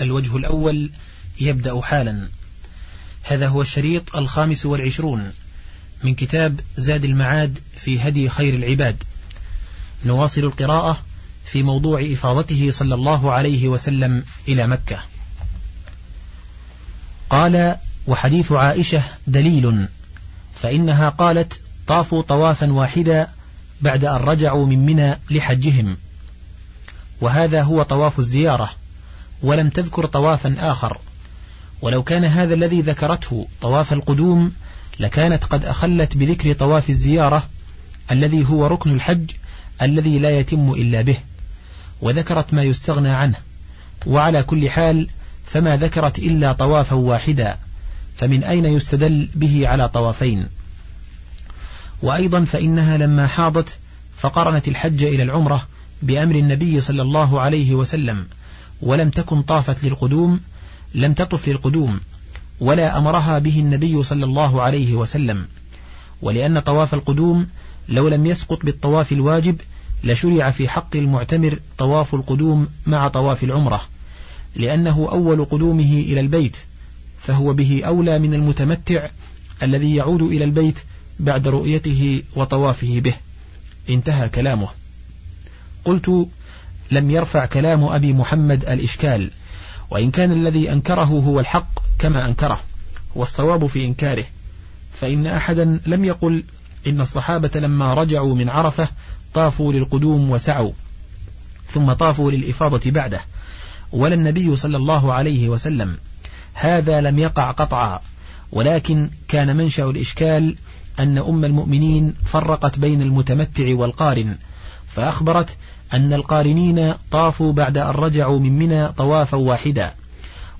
الوجه الأول يبدأ حالا. هذا هو الشريط الخامس والعشرون من كتاب زاد المعاد في هدي خير العباد. نواصل القراءة في موضوع إفاضته صلى الله عليه وسلم إلى مكة. قال وحديث عائشة دليل فإنها قالت طافوا طوافا واحدا بعد أن رجعوا من منى لحجهم وهذا هو طواف الزيارة ولم تذكر طوافا آخر. ولو كان هذا الذي ذكرته طواف القدوم لكانت قد أخلت بذكر طواف الزيارة الذي هو ركن الحج الذي لا يتم إلا به. وذكرت ما يستغنى عنه. وعلى كل حال فما ذكرت إلا طوافا واحدا. فمن أين يستدل به على طوافين؟ وأيضا فإنها لما حاضت فقرنت الحج إلى العمرة بأمر النبي صلى الله عليه وسلم. ولم تكن طافت للقدوم لم تطف للقدوم ولا أمرها به النبي صلى الله عليه وسلم. ولأن طواف القدوم لو لم يسقط بالطواف الواجب لشرع في حق المعتمر طواف القدوم مع طواف العمرة. لأنه أول قدومه إلى البيت فهو به أولى من المتمتع الذي يعود إلى البيت بعد رؤيته وطوافه به. انتهى كلامه. قلت لم يرفع كلام أبي محمد الإشكال وإن كان الذي أنكره هو الحق كما أنكره والصواب في إنكاره. فإن أحدا لم يقل إن الصحابة لما رجعوا من عرفة طافوا للقدوم وسعوا ثم طافوا للإفاضة بعده. ولا النبي صلى الله عليه وسلم هذا لم يقع قطعا ولكن كان منشأ الإشكال أن أم المؤمنين فرقت بين المتمتع والقارن فأخبرت أن القارنين طافوا بعد أن رجعوا من منى طوافا واحدا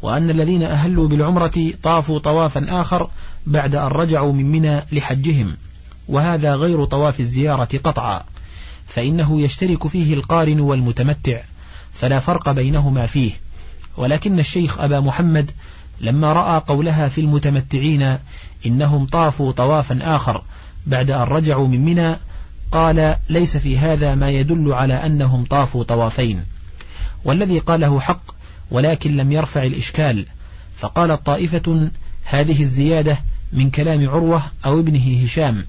وأن الذين أهلوا بالعمرة طافوا طوافا آخر بعد أن رجعوا من منى لحجهم وهذا غير طواف الزيارة قطعا فإنه يشترك فيه القارن والمتمتع فلا فرق بينهما فيه ولكن الشيخ أبا محمد لما رأى قولها في المتمتعين إنهم طافوا طوافا آخر بعد أن رجعوا من منى قال ليس في هذا ما يدل على أنهم طافوا طوافين. والذي قاله حق ولكن لم يرفع الإشكال. فقالت طائفة هذه الزيادة من كلام عروة أو ابنه هشام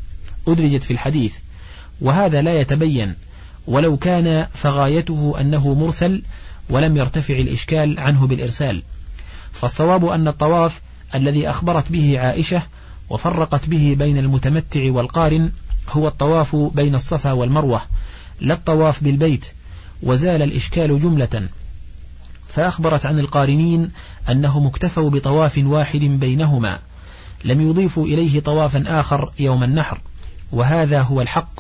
أدرجت في الحديث. وهذا لا يتبين ولو كان فغايته أنه مرسل ولم يرتفع الإشكال عنه بالإرسال. فالصواب أن الطواف الذي أخبرت به عائشة وفرقت به بين المتمتع والقارن هو الطواف بين الصفا والمروة لا الطواف بالبيت وزال الإشكال جملة. فأخبرت عن القارنين أنهم اكتفوا بطواف واحد بينهما لم يضيفوا إليه طوافا آخر يوم النحر وهذا هو الحق.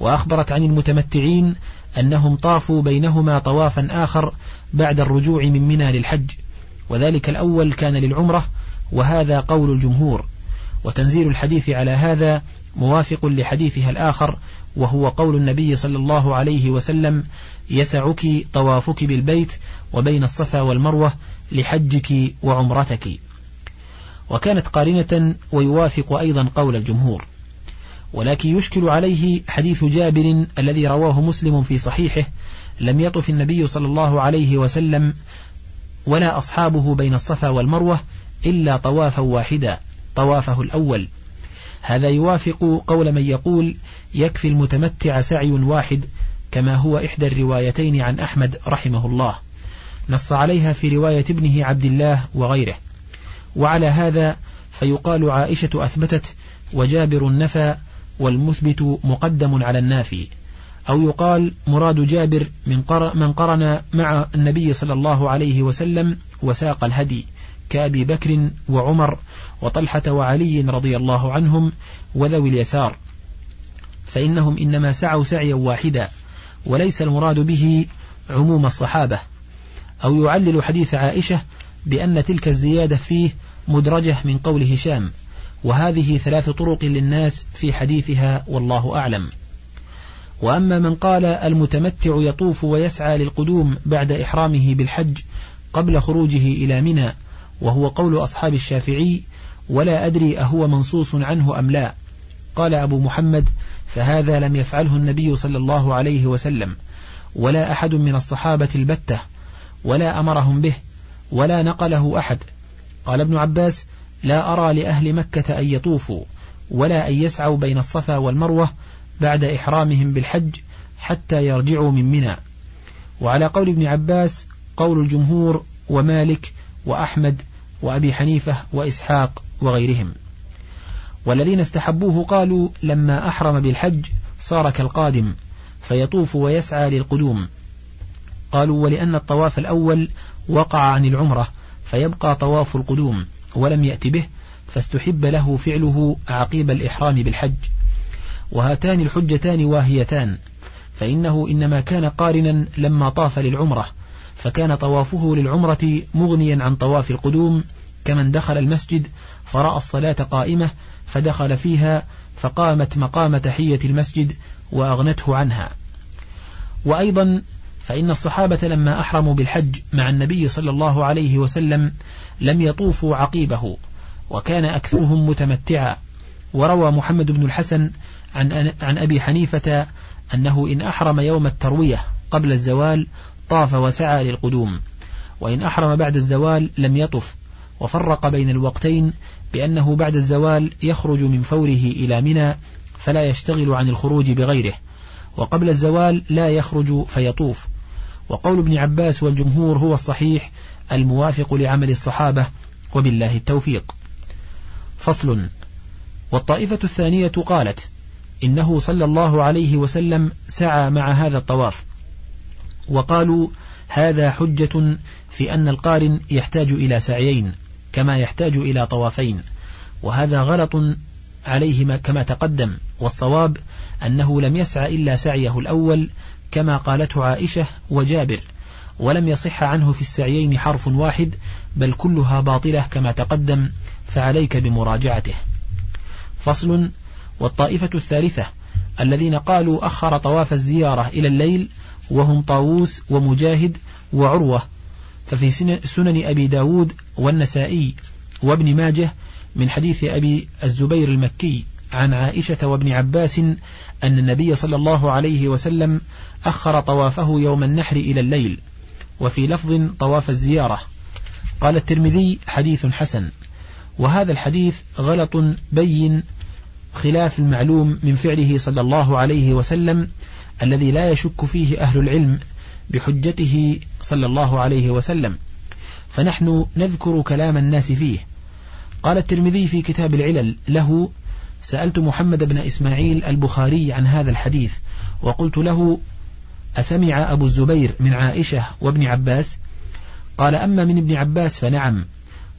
وأخبرت عن المتمتعين أنهم طافوا بينهما طوافا آخر بعد الرجوع من منى للحج. وذلك الأول كان للعمرة وهذا قول الجمهور. وتنزيل الحديث على هذا موافق لحديثها الآخر وهو قول النبي صلى الله عليه وسلم يسعك طوافك بالبيت وبين الصفا والمروة لحجك وعمرتك. وكانت قارنة ويوافق أيضا قول الجمهور. ولكن يشكل عليه حديث جابر الذي رواه مسلم في صحيحه لم يطف النبي صلى الله عليه وسلم ولا أصحابه بين الصفا والمروة إلا طوافا واحدا طوافه الأول. هذا يوافق قول من يقول يكفي المتمتع سعي واحد كما هو إحدى الروايتين عن أحمد رحمه الله. نص عليها في رواية ابنه عبد الله وغيره. وعلى هذا فيقال عائشة أثبتت وجابر نفى والمثبت مقدم على النافي. أو يقال مراد جابر من, من قرن مع النبي صلى الله عليه وسلم وساق الهدي كأبي بكر وعمر وطلحة وعلي رضي الله عنهم وذوي اليسار فإنهم إنما سعوا سعيا واحدا وليس المراد به عموم الصحابة أو يعلل حديث عائشة بأن تلك الزيادة فيه مدرجة من قول هشام وهذه ثلاث طرق للناس في حديثها والله أعلم. وأما من قال المتمتع يطوف ويسعى للقدوم بعد إحرامه بالحج قبل خروجه إلى منى وهو قول أصحاب الشافعي ولا أدري أهو منصوص عنه أم لا. قال أبو محمد فهذا لم يفعله النبي صلى الله عليه وسلم. ولا أحد من الصحابة البتة ولا أمرهم به ولا نقله أحد. قال ابن عباس لا أرى لأهل مكة أن يطوفوا ولا أن يسعوا بين الصفا والمروة بعد إحرامهم بالحج حتى يرجعوا من منى. وعلى قول ابن عباس قول الجمهور ومالك وأحمد وأبي حنيفة وإسحاق وغيرهم. والذين استحبوه قالوا لما أحرم بالحج صار كالقادم فيطوف ويسعى للقدوم. قالوا ولأن الطواف الأول وقع عن العمرة فيبقى طواف القدوم ولم يأت به فاستحب له فعله عقيب الإحرام بالحج. وهاتان الحجتان واهيتان فإنه إنما كان قارنا لما طاف للعمرة فكان طوافه للعمرة مغنيا عن طواف القدوم كمن دخل المسجد فرأى الصلاة قائمة فدخل فيها فقامت مقام تحية المسجد وأغنته عنها. وأيضا فإن الصحابة لما أحرموا بالحج مع النبي صلى الله عليه وسلم لم يطوفوا عقيبه وكان أكثرهم متمتعا. وروى محمد بن الحسن عن, عن أبي حنيفة أنه إن أحرم يوم التروية قبل الزوال طاف وسعى للقدوم. وإن أحرم بعد الزوال لم يطف وفرق بين الوقتين بأنه بعد الزوال يخرج من فوره إلى منى فلا يشتغل عن الخروج بغيره وقبل الزوال لا يخرج فيطوف. وقول ابن عباس والجمهور هو الصحيح الموافق لعمل الصحابة وبالله التوفيق. فصل والطائفة الثانية قالت إنه صلى الله عليه وسلم سعى مع هذا الطواف. وقالوا هذا حجة في أن القارن يحتاج إلى سعيين كما يحتاج إلى طوافين وهذا غلط عليه كما تقدم والصواب أنه لم يسعى إلا سعيه الأول كما قالته عائشة وجابر ولم يصح عنه في السعيين حرف واحد بل كلها باطلة كما تقدم فعليك بمراجعته. فصل والطائفة الثالثة الذين قالوا أخر طواف الزيارة إلى الليل وهم طاووس ومجاهد وعروة. ففي سنن أبي داود والنسائي وابن ماجه من حديث أبي الزبير المكي عن عائشة وابن عباس أن النبي صلى الله عليه وسلم أخر طوافه يوم النحر إلى الليل وفي لفظ طواف الزيارة. قال الترمذي حديث حسن. وهذا الحديث غلط بين خلاف المعلوم من فعله صلى الله عليه وسلم الذي لا يشك فيه أهل العلم بحجته صلى الله عليه وسلم. فنحن نذكر كلام الناس فيه. قال الترمذي في كتاب العلل له سألت محمد بن إسماعيل البخاري عن هذا الحديث وقلت له أسمع أبو الزبير من عائشة وابن عباس؟ قال أما من ابن عباس فنعم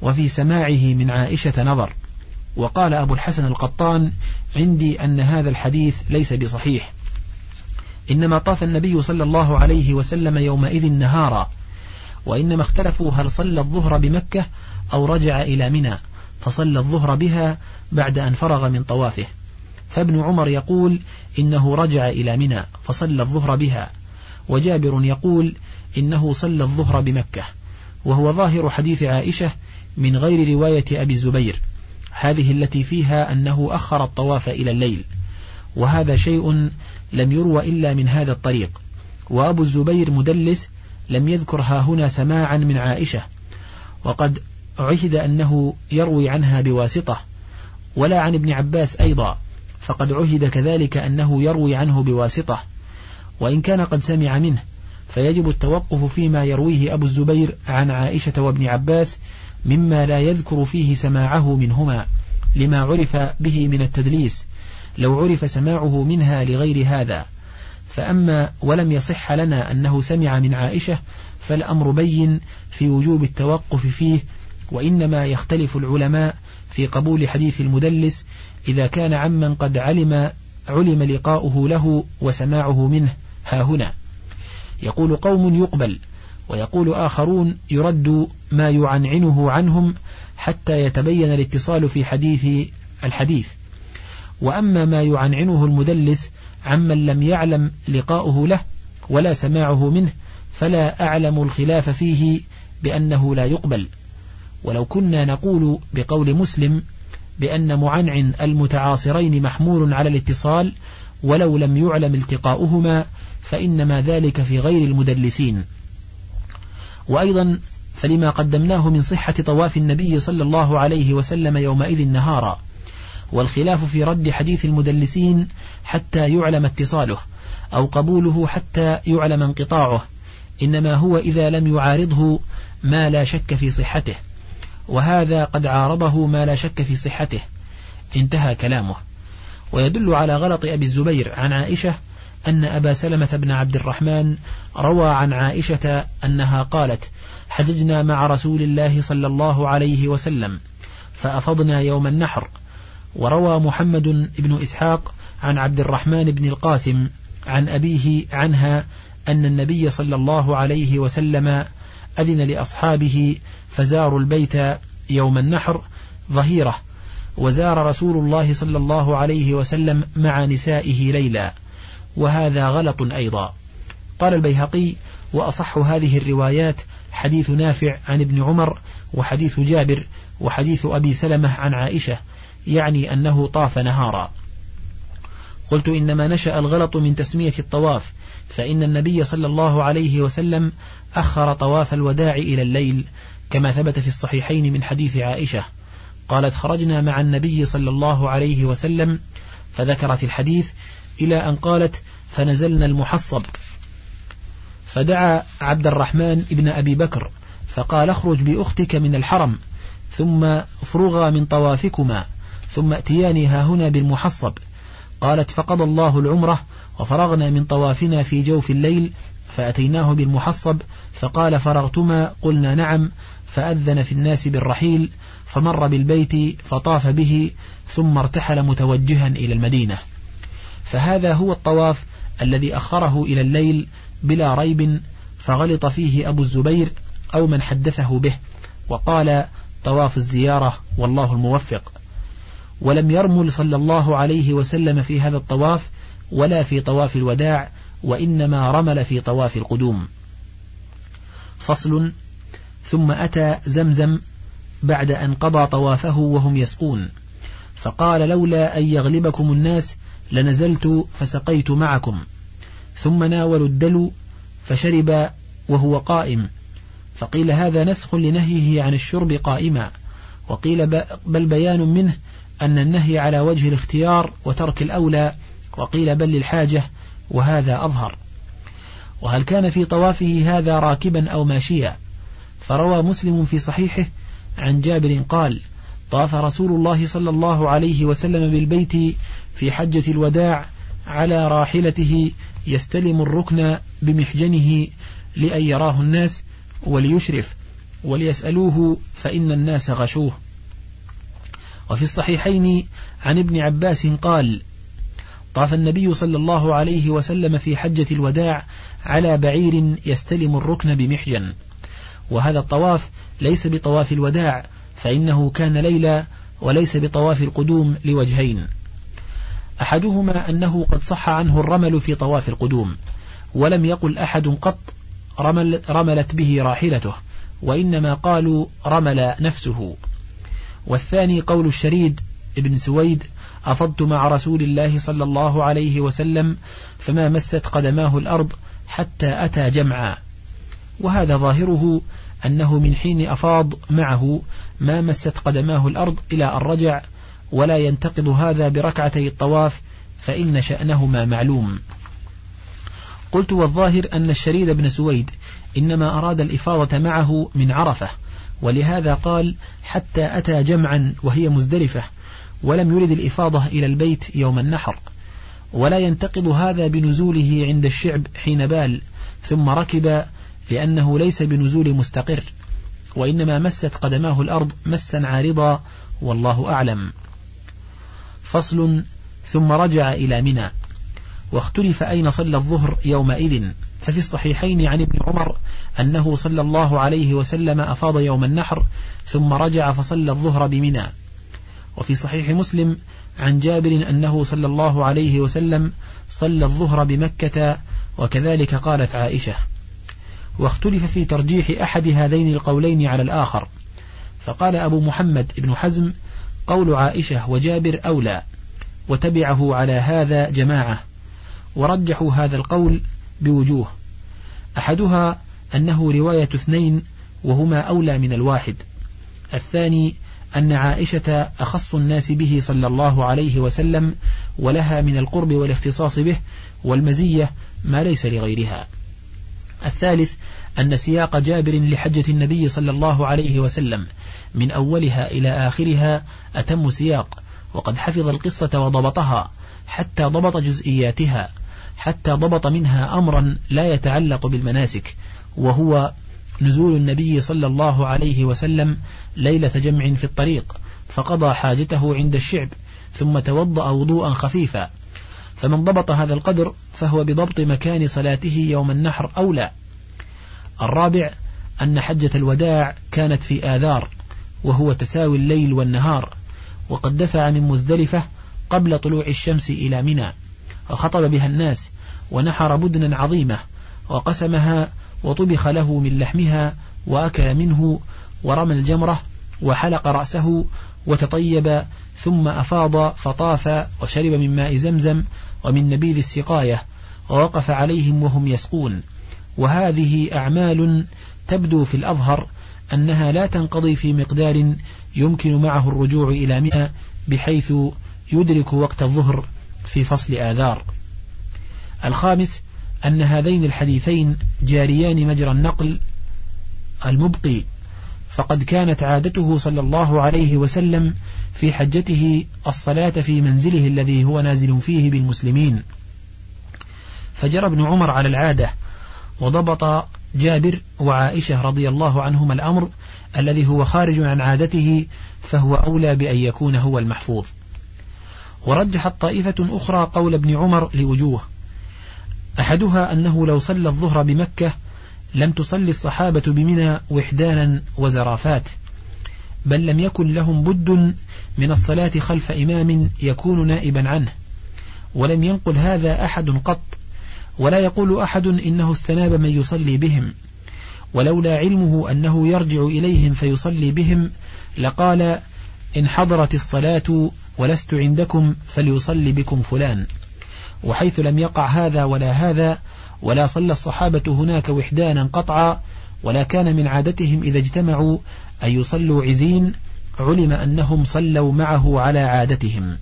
وفي سماعه من عائشة نظر. وقال أبو الحسن القطان عندي أن هذا الحديث ليس بصحيح. إنما طاف النبي صلى الله عليه وسلم يومئذ نهارا وإنما اختلفوا هل صلى الظهر بمكة أو رجع إلى منى فصلى الظهر بها بعد أن فرغ من طوافه. فابن عمر يقول إنه رجع إلى منى فصلى الظهر بها وجابر يقول إنه صلى الظهر بمكة وهو ظاهر حديث عائشة من غير رواية أبي الزبير. هذه التي فيها أنه أخر الطواف إلى الليل وهذا شيء لم يروى إلا من هذا الطريق. وأبو الزبير مدلس لم يذكر ها هنا سماعا من عائشة. وقد عهد أنه يروي عنها بواسطة ولا عن ابن عباس أيضا فقد عهد كذلك أنه يروي عنه بواسطة. وإن كان قد سمع منه فيجب التوقف فيما يرويه أبو الزبير عن عائشة وابن عباس مما لا يذكر فيه سماعه منهما لما عرف به من التدليس. لو عرف سماعه منها لغير هذا. فأما ولم يصح لنا أنه سمع من عائشة فالأمر بين في وجوب التوقف فيه وإنما يختلف العلماء في قبول حديث المدلس إذا كان عمن قد علم علم لقاؤه له وسماعه منه. ها هنا. يقول قوم يقبل ويقول آخرون يرد ما يعنعنه عنهم حتى يتبين الاتصال في حديث الحديث. وأما ما يعنعنه المدلس عمن لم يعلم لقاؤه له ولا سماعه منه فلا أعلم الخلاف فيه بأنه لا يقبل. ولو كنا نقول بقول مسلم بأن معنعن المتعاصرين محمول على الاتصال ولو لم يعلم التقاؤهما فإنما ذلك في غير المدلسين. وأيضا فلما قدمناه من صحة طواف النبي صلى الله عليه وسلم يومئذ نهارا والخلاف في رد حديث المدلسين حتى يعلم اتصاله أو قبوله حتى يعلم انقطاعه إنما هو إذا لم يعارضه ما لا شك في صحته وهذا قد عارضه ما لا شك في صحته انتهى كلامه. ويدل على غلط أبي الزبير عن عائشة أن أبا سلمة بن عبد الرحمن روى عن عائشة أنها قالت حججنا مع رسول الله صلى الله عليه وسلم فأفضنا يوم النحر وروى محمد بن إسحاق عن عبد الرحمن بن القاسم عن أبيه عنها أن النبي صلى الله عليه وسلم أذن لأصحابه فزاروا البيت يوم النحر ظهيرة وزار رسول الله صلى الله عليه وسلم مع نسائه ليلا وهذا غلط أيضا. قال البيهقي وأصح هذه الروايات حديث نافع عن ابن عمر وحديث جابر وحديث أبي سلمة عن عائشة يعني أنه طاف نهارا. قلت إنما نشأ الغلط من تسمية الطواف فإن النبي صلى الله عليه وسلم أخر طواف الوداع إلى الليل كما ثبت في الصحيحين من حديث عائشة. قالت خرجنا مع النبي صلى الله عليه وسلم فذكرت الحديث إلى أن قالت فنزلنا المحصب. فدعا عبد الرحمن ابن أبي بكر فقال اخرج بأختك من الحرم ثم فرغا من طوافكما. ثم اتياني ها هنا بالمحصب. قالت فقضى الله العمرة وفرغنا من طوافنا في جوف الليل فأتيناه بالمحصب فقال فرغتما؟ قلنا نعم. فأذن في الناس بالرحيل فمر بالبيت فطاف به ثم ارتحل متوجها إلى المدينة. فهذا هو الطواف الذي أخره إلى الليل بلا ريب فغلط فيه أبو الزبير أو من حدثه به وقال طواف الزيارة والله الموفق. ولم يرمل صلى الله عليه وسلم في هذا الطواف ولا في طواف الوداع وإنما رمل في طواف القدوم. فصل. ثم أتى زمزم بعد أن قضى طوافه وهم يسقون. فقال لولا أن يغلبكم الناس لنزلت فسقيت معكم. ثم ناولوا الدلو فشرب وهو قائم. فقيل هذا نسخ لنهيه عن الشرب قائما. وقيل بل بيان منه أن النهي على وجه الاختيار وترك الأولى وقيل بل للحاجة وهذا أظهر. وهل كان في طوافه هذا راكبا أو ماشيا؟ فروى مسلم في صحيحه عن جابر قال طاف رسول الله صلى الله عليه وسلم بالبيت في حجة الوداع على راحلته يستلم الركن بمحجنه لأن يراه الناس وليشرف وليسألوه فإن الناس غشوه. وفي الصحيحين عن ابن عباس قال طاف النبي صلى الله عليه وسلم في حجة الوداع على بعير يستلم الركن بمحجن. وهذا الطواف ليس بطواف الوداع فإنه كان ليلا وليس بطواف القدوم لوجهين. أحدهما أنه قد صح عنه الرمل في طواف القدوم ولم يقل أحد قط رمل رملت به راحلته وإنما قالوا رمل نفسه. والثاني قول الشريد ابن سويد أفضت مع رسول الله صلى الله عليه وسلم فما مست قدماه الأرض حتى أتى جمعا. وهذا ظاهره أنه من حين أفاض معه ما مست قدماه الأرض إلى أن رجع ولا ينتقض هذا بركعتي الطواف فإن شأنهما معلوم. قلت والظاهر أن الشريد بن سويد إنما أراد الإفاضة معه من عرفة ولهذا قال حتى أتى جمعا وهي مزدلفة ولم يرد الإفاضة إلى البيت يوم النحر. ولا ينتقض هذا بنزوله عند الشعب حين بال ثم ركب لأنه ليس بنزول مستقر وإنما مست قدماه الأرض مسا عارضا والله أعلم. فصل ثم رجع إلى منى واختلف أين صلى الظهر يومئذ. ففي الصحيحين عن ابن عمر أنه صلى الله عليه وسلم أفاض يوم النحر ثم رجع فصلى الظهر بمنى. وفي صحيح مسلم عن جابر أنه صلى الله عليه وسلم صلى الظهر بمكة وكذلك قالت عائشة واختلف في ترجيح أحد هذين القولين على الآخر. فقال أبو محمد بن حزم قول عائشة وجابر أولى وتبعه على هذا جماعة. ورجحوا هذا القول بوجوه. أحدها أنه رواية اثنين وهما أولى من الواحد. الثاني أن عائشة أخص الناس به صلى الله عليه وسلم ولها من القرب والاختصاص به والمزية ما ليس لغيرها. الثالث أن سياق جابر لحجة النبي صلى الله عليه وسلم من أولها إلى آخرها أتم سياق وقد حفظ القصة وضبطها حتى ضبط جزئياتها. حتى ضبط منها أمرا لا يتعلق بالمناسك وهو نزول النبي صلى الله عليه وسلم ليلة جمع في الطريق فقضى حاجته عند الشعب ثم توضأ وضوءا خفيفا. فمن ضبط هذا القدر فهو بضبط مكان صلاته يوم النحر أولى. الرابع أن حجة الوداع كانت في آذار وهو تساوي الليل والنهار وقد دفع من مزدلفة قبل طلوع الشمس إلى منى. وخطب بها الناس ونحر بدنا عظيمة وقسمها وطبخ له من لحمها وأكل منه ورمى الجمرة وحلق رأسه وتطيب ثم أفاض فطاف وشرب من ماء زمزم ومن نبيذ السقاية ووقف عليهم وهم يسقون. وهذه أعمال تبدو في الأظهر أنها لا تنقضي في مقدار يمكن معه الرجوع إلى مئة بحيث يدرك وقت الظهر في فصل آذار. الخامس أن هذين الحديثين جاريان مجرى النقل المبقي فقد كانت عادته صلى الله عليه وسلم في حجته الصلاة في منزله الذي هو نازل فيه بالمسلمين. فجرى ابن عمر على العادة وضبط جابر وعائشة رضي الله عنهما الأمر الذي هو خارج عن عادته فهو أولى بأن يكون هو المحفوظ. ورجحت طائفة أخرى قول ابن عمر لوجوه. أحدها أنه لو صلى الظهر بمكة لم تصلي الصحابة بمنى وحدانا وزرافات بل لم يكن لهم بد من الصلاة خلف إمام يكون نائبا عنه. ولم ينقل هذا أحد قط ولا يقول أحد إنه استناب من يصلي بهم. ولولا علمه أنه يرجع إليهم فيصلي بهم لقال إن حضرت الصلاة ولست عندكم فليصلي بكم فلان. وحيث لم يقع هذا ولا هذا ولا صلى الصحابة هناك وحدانا قطعا ولا كان من عادتهم إذا اجتمعوا أن يصلوا عزين علم أنهم صلوا معه على عادتهم.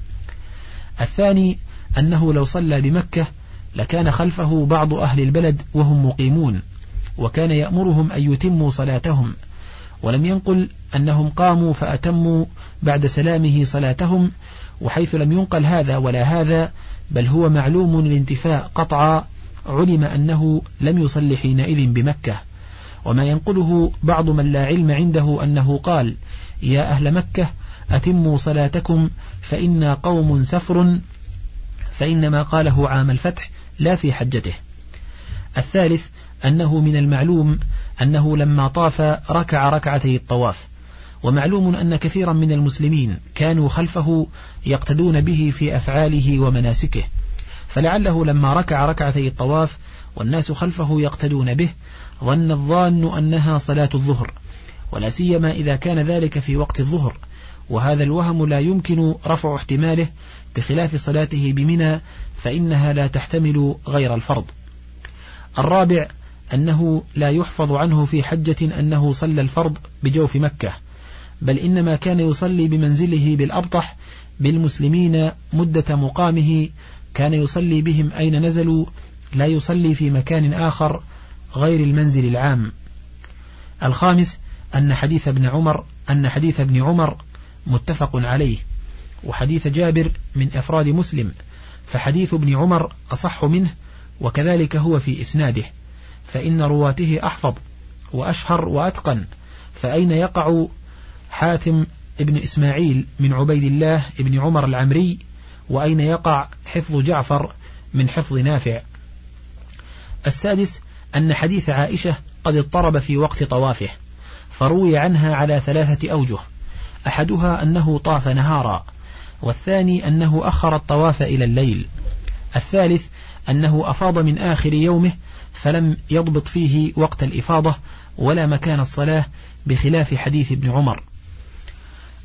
الثاني أنه لو صلى بمكة لكان خلفه بعض أهل البلد وهم مقيمون وكان يأمرهم أن يتموا صلاتهم. ولم ينقل أنهم قاموا فأتموا بعد سلامه صلاتهم وحيث لم ينقل هذا ولا هذا بل هو معلوم الانتفاء قطعا علم أنه لم يصل حينئذ بمكة. وما ينقله بعض من لا علم عنده أنه قال يا أهل مكة أتموا صلاتكم فإنا قوم سفر فإنما قاله عام الفتح لا في حجته. الثالث أنه من المعلوم أنه لما طاف ركع ركعتي الطواف. ومعلوم أن كثيرا من المسلمين كانوا خلفه يقتدون به في أفعاله ومناسكه. فلعله لما ركع ركعتي الطواف والناس خلفه يقتدون به ظن الظان أنها صلاة الظهر ولا سيما إذا كان ذلك في وقت الظهر. وهذا الوهم لا يمكن رفع احتماله بخلاف صلاته بمنى فإنها لا تحتمل غير الفرض. الرابع أنه لا يحفظ عنه في حجة أنه صلى الفرض بجوف مكة. بل إنما كان يصلي بمنزله بالأبطح بالمسلمين مدة مقامه كان يصلي بهم أين نزلوا لا يصلي في مكان آخر غير المنزل العام. الخامس أن حديث ابن عمر أن حديث ابن عمر متفق عليه وحديث جابر من أفراد مسلم فحديث ابن عمر أصح منه وكذلك هو في إسناده فإن رواته أحفظ وأشهر وأتقن فأين يقع حاتم ابن إسماعيل من عبيد الله ابن عمر العمري وأين يقع حفظ جعفر من حفظ نافع. السادس أن حديث عائشة قد اضطرب في وقت طوافه فروي عنها على ثلاثة أوجه أحدها أنه طاف نهارا والثاني أنه أخر الطواف إلى الليل. الثالث أنه أفاض من آخر يومه فلم يضبط فيه وقت الإفاضة ولا مكان الصلاة بخلاف حديث ابن عمر.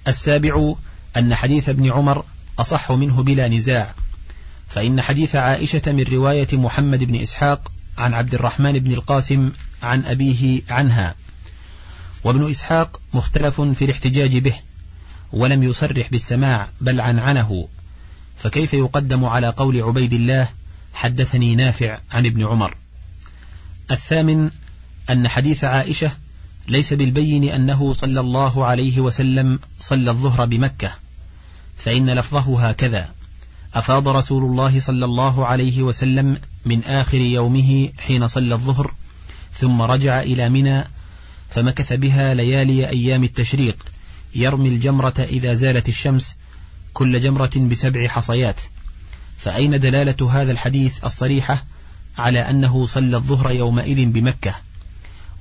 السابع أن حديث ابن عمر أصح منه بلا نزاع فإن حديث عائشة من رواية محمد بن إسحاق عن عبد الرحمن بن القاسم عن أبيه عنها وابن إسحاق مختلف في الاحتجاج به ولم يصرح بالسماع بل عنعنه فكيف يقدم على قول عبيد الله حدثني نافع عن ابن عمر؟ الثامن أن حديث عائشة ليس بالبين أنه صلى الله عليه وسلم صلى الظهر بمكة فإن لفظه هكذا أفاض رسول الله صلى الله عليه وسلم من آخر يومه حين صلى الظهر ثم رجع إلى منى فمكث بها ليالي أيام التشريق يرمي الجمرة إذا زالت الشمس كل جمرة بسبع حصيات. فأين دلالة هذا الحديث الصريحة على أنه صلى الظهر يومئذ بمكة؟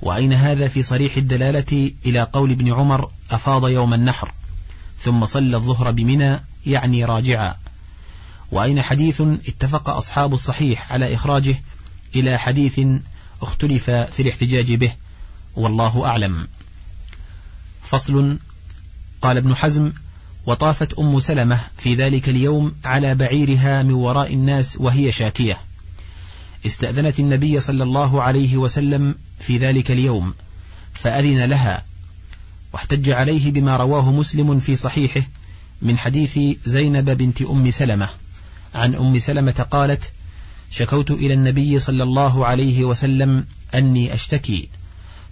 وأين هذا في صريح الدلالة إلى قول ابن عمر أفاض يوم النحر ثم صلى الظهر بمنى يعني راجعا. وأين حديث اتفق أصحاب الصحيح على إخراجه إلى حديث اختلف في الاحتجاج به والله أعلم. فصل قال ابن حزم وطافت أم سلمة في ذلك اليوم على بعيرها من وراء الناس وهي شاكية. استأذنت النبي صلى الله عليه وسلم في ذلك اليوم فأذن لها واحتج عليه بما رواه مسلم في صحيحه من حديث زينب بنت أم سلمة. عن أم سلمة قالت شكوت إلى النبي صلى الله عليه وسلم أني أشتكي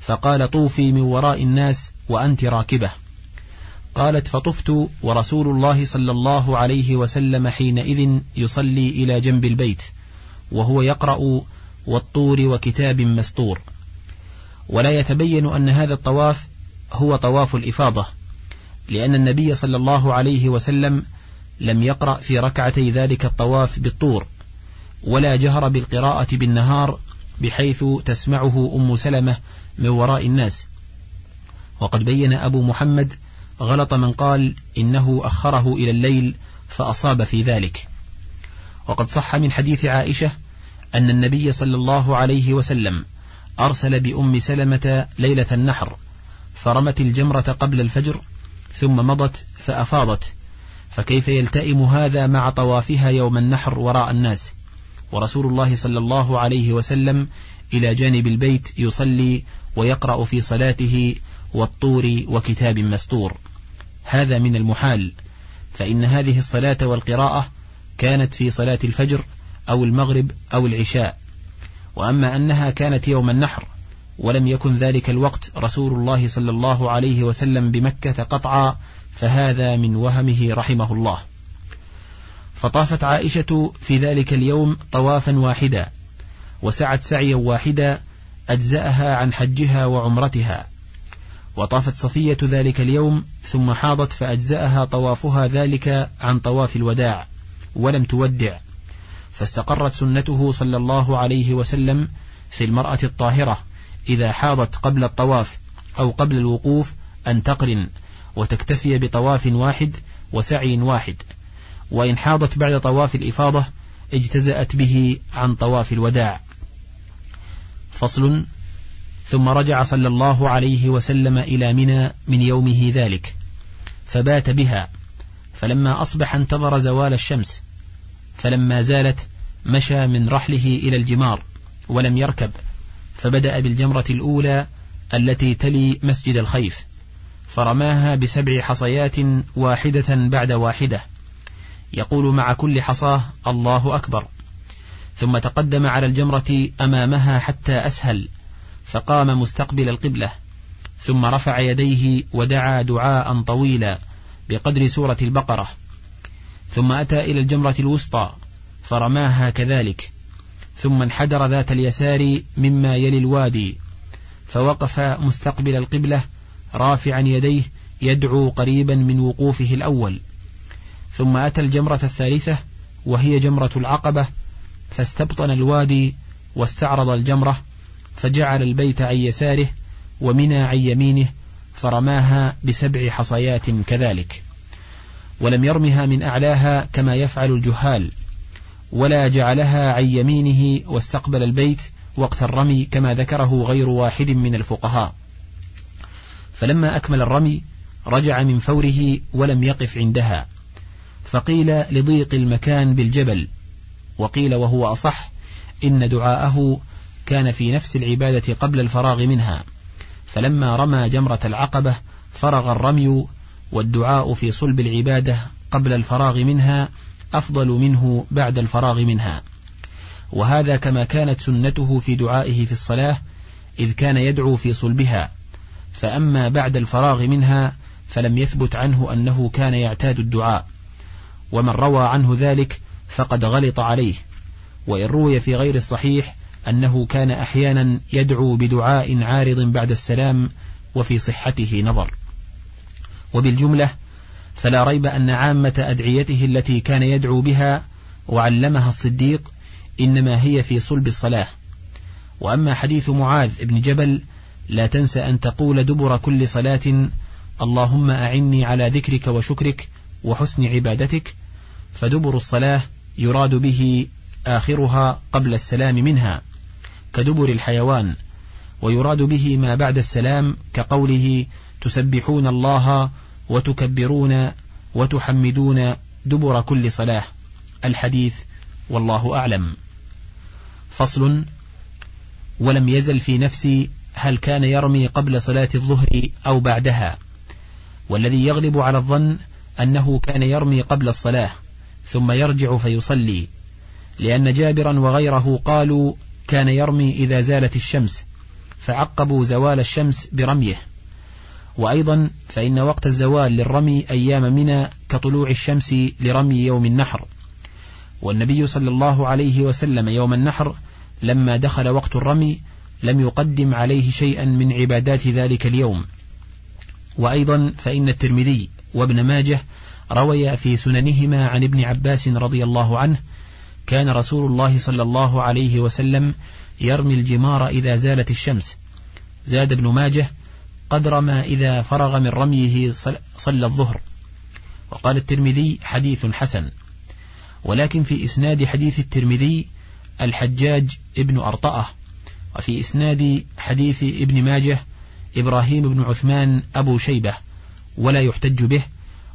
فقال طوفي من وراء الناس وأنت راكبة. قالت فطفت ورسول الله صلى الله عليه وسلم حينئذ يصلي إلى جنب البيت وهو يقرأ والطور وكتاب مسطور ولا يتبين أن هذا الطواف هو طواف الإفاضة لأن النبي صلى الله عليه وسلم لم يقرأ في ركعتي ذلك الطواف بالطور ولا جهر بالقراءة بالنهار بحيث تسمعه أم سلمة من وراء الناس. وقد بين أبو محمد غلط من قال إنه أخره إلى الليل فأصاب في ذلك. وقد صح من حديث عائشة أن النبي صلى الله عليه وسلم أرسل بأم سلمة ليلة النحر فرمت الجمرة قبل الفجر ثم مضت فأفاضت فكيف يلتئم هذا مع طوافها يوم النحر وراء الناس؟ ورسول الله صلى الله عليه وسلم إلى جانب البيت يصلي ويقرأ في صلاته والطور وكتاب مستور. هذا من المحال فإن هذه الصلاة والقراءة كانت في صلاة الفجر أو المغرب أو العشاء. وأما أنها كانت يوم النحر ولم يكن ذلك الوقت رسول الله صلى الله عليه وسلم بمكة قطعا فهذا من وهمه رحمه الله. فطافت عائشة في ذلك اليوم طوافا واحدا وسعت سعيا واحدا أجزأها عن حجها وعمرتها. وطافت صفية ذلك اليوم ثم حاضت فأجزأها طوافها ذلك عن طواف الوداع ولم تودع. فاستقرت سنته صلى الله عليه وسلم في المرأة الطاهرة إذا حاضت قبل الطواف أو قبل الوقوف أن تقرن وتكتفي بطواف واحد وسعي واحد. وإن حاضت بعد طواف الإفاضة اجتزأت به عن طواف الوداع. فصل. ثم رجع صلى الله عليه وسلم إلى منى من يومه ذلك فبات بها فلما أصبح انتظر زوال الشمس فلما زالت مشى من رحله إلى الجمار ولم يركب فبدأ بالجمرة الأولى التي تلي مسجد الخيف فرماها بسبع حصيات واحدة بعد واحدة يقول مع كل حصاه الله أكبر. ثم تقدم على الجمرة أمامها حتى أسهل فقام مستقبل القبلة ثم رفع يديه ودعا دعاء طويلا بقدر سورة البقرة. ثم أتى إلى الجمرة الوسطى فرماها كذلك ثم انحدر ذات اليسار مما يلي الوادي فوقف مستقبل القبلة رافعا يديه يدعو قريبا من وقوفه الأول ثم أتى الجمرة الثالثة وهي جمرة العقبة فاستبطن الوادي واستعرض الجمرة فجعل البيت عن يساره ومنى عن يمينه فرماها بسبع حصيات كذلك. ولم يرمها من أعلاها كما يفعل الجهال ولا جعلها عن يمينه واستقبل البيت وقت الرمي كما ذكره غير واحد من الفقهاء. فلما أكمل الرمي رجع من فوره ولم يقف عندها فقيل لضيق المكان بالجبل وقيل وهو أصح إن دعاءه كان في نفس العبادة قبل الفراغ منها فلما رمى جمرة العقبة فرغ الرمي والدعاء في صلب العبادة قبل الفراغ منها أفضل منه بعد الفراغ منها. وهذا كما كانت سنته في دعائه في الصلاة إذ كان يدعو في صلبها. فأما بعد الفراغ منها فلم يثبت عنه أنه كان يعتاد الدعاء. ومن روى عنه ذلك فقد غلط عليه. وإن روي في غير الصحيح أنه كان أحيانا يدعو بدعاء عارض بعد السلام وفي صحته نظر. وبالجملة فلا ريب أن عامة أدعيته التي كان يدعو بها وعلمها الصديق إنما هي في صلب الصلاة. وأما حديث معاذ بن جبل لا تنس أن تقول دبر كل صلاة اللهم أعني على ذكرك وشكرك وحسن عبادتك فدبر الصلاة يراد به آخرها قبل السلام منها كدبر الحيوان ويراد به ما بعد السلام كقوله تسبحون الله وتكبرون وتحمدون دبر كل صلاة. الحديث والله أعلم. فصل ولم يزل في نفسي هل كان يرمي قبل صلاة الظهر أو بعدها. والذي يغلب على الظن أنه كان يرمي قبل الصلاة ثم يرجع فيصلي. لأن جابرا وغيره قالوا كان يرمي إذا زالت الشمس فعقبوا زوال الشمس برميه. وأيضا فإن وقت الزوال للرمي أيام منى كطلوع الشمس لرمي يوم النحر. والنبي صلى الله عليه وسلم يوم النحر لما دخل وقت الرمي لم يقدم عليه شيئا من عبادات ذلك اليوم. وأيضا فإن الترمذي وابن ماجه رويا في سننهما عن ابن عباس رضي الله عنه كان رسول الله صلى الله عليه وسلم يرمي الجمار إذا زالت الشمس. زاد ابن ماجه قدر ما إذا فرغ من رميه صلى الظهر. وقال الترمذي حديث حسن. ولكن في إسناد حديث الترمذي الحجاج ابن أرطأة وفي إسناد حديث ابن ماجه إبراهيم بن عثمان أبو شيبة ولا يحتج به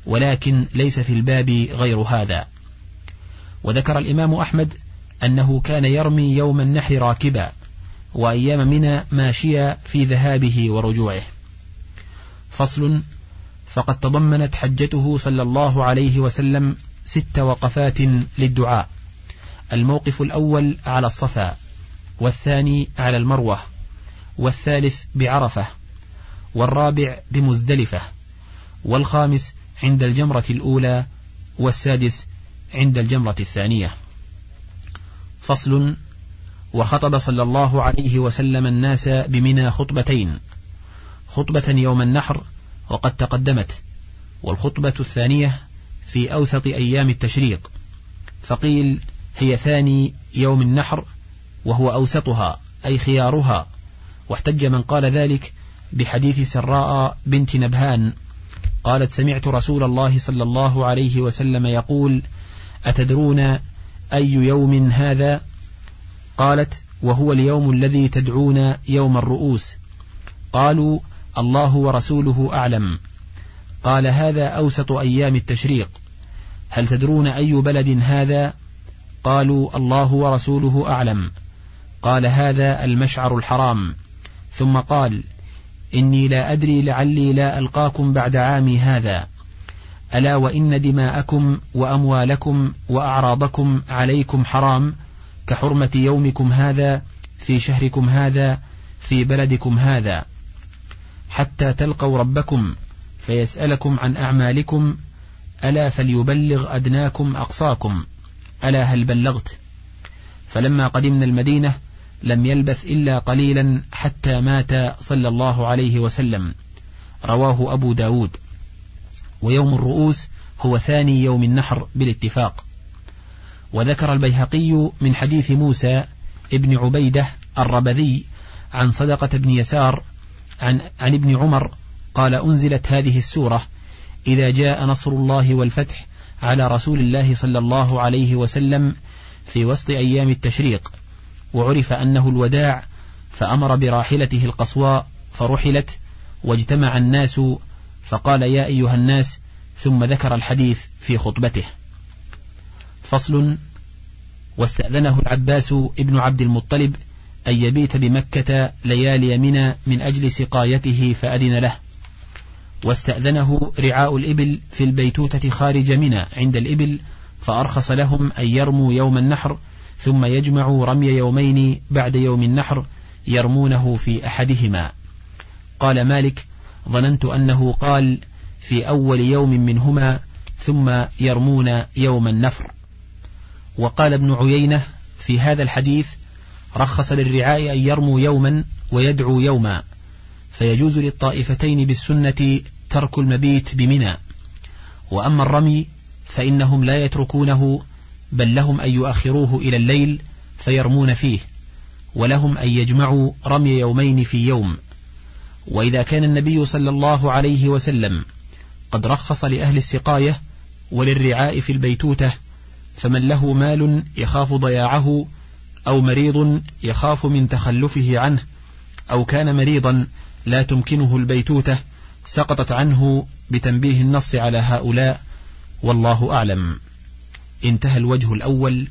ولكن ليس في الباب غير هذا. وذكر الإمام أحمد أنه كان يرمي يوم النحر راكبا وأيام منى ماشيا في ذهابه ورجوعه. فصل فقد تضمنت حجته صلى الله عليه وسلم ست وقفات للدعاء. الموقف الأول على الصفا والثاني على المروة والثالث بعرفة والرابع بمزدلفة والخامس عند الجمرة الأولى والسادس عند الجمرة الثانية. فصل وخطب صلى الله عليه وسلم الناس بمنى خطبتين. خطبة يوم النحر وقد تقدمت والخطبة الثانية في أوسط أيام التشريق. فقيل هي ثاني يوم النحر وهو أوسطها أي خيارها. واحتج من قال ذلك بحديث سراء بنت نبهان. قالت سمعت رسول الله صلى الله عليه وسلم يقول أتدرون أي يوم هذا؟ قالت وهو اليوم الذي تدعون يوم الرؤوس. قالوا الله ورسوله أعلم. قال هذا أوسط أيام التشريق. هل تدرون أي بلد هذا؟ قالوا الله ورسوله أعلم. قال هذا المشعر الحرام. ثم قال إني لا أدري لعلي لا ألقاكم بعد عامي هذا. ألا وإن دماءكم وأموالكم وأعراضكم عليكم حرام كحرمة يومكم هذا في شهركم هذا في بلدكم هذا. حتى تلقوا ربكم فيسألكم عن أعمالكم ألا فليبلغ أدناكم أقصاكم ألا هل بلغت؟ فلما قدمنا المدينة لم يلبث إلا قليلا حتى مات صلى الله عليه وسلم رواه أبو داود. ويوم الرؤوس هو ثاني يوم النحر بالاتفاق. وذكر البيهقي من حديث موسى ابن عبيدة الربذي عن صدقة بن يسار عن, عن ابن عمر قال أنزلت هذه السورة إذا جاء نصر الله والفتح على رسول الله صلى الله عليه وسلم في وسط أيام التشريق وعرف أنه الوداع فأمر براحلته القصواء فرحلت واجتمع الناس فقال يا أيها الناس ثم ذكر الحديث في خطبته. فصل واستأذنه العباس ابن عبد المطلب أن يبيت بمكة ليالي منى من أجل سقايته فأذن له. واستأذنه رعاء الإبل في البيتوتة خارج منى عند الإبل فأرخص لهم أن يرموا يوم النحر ثم يجمعوا رمي يومين بعد يوم النحر يرمونه في أحدهما. قال مالك ظننت أنه قال في أول يوم منهما ثم يرمون يوم النفر وقال ابن عيينة في هذا الحديث رخص للرعاء أن يرموا يوما ويدعوا يوما فيجوز للطائفتين بالسنة ترك المبيت بمنى. وأما الرمي فإنهم لا يتركونه بل لهم أن يؤخروه إلى الليل فيرمون فيه ولهم أن يجمعوا رمي يومين في يوم. وإذا كان النبي صلى الله عليه وسلم قد رخص لأهل السقاية وللرعاء في البيتوتة فمن له مال يخاف ضياعه أو مريض يخاف من تخلفه عنه أو كان مريضا لا تمكنه البيتوتة سقطت عنه بتنبيه النص على هؤلاء والله أعلم. انتهى الوجه الأول.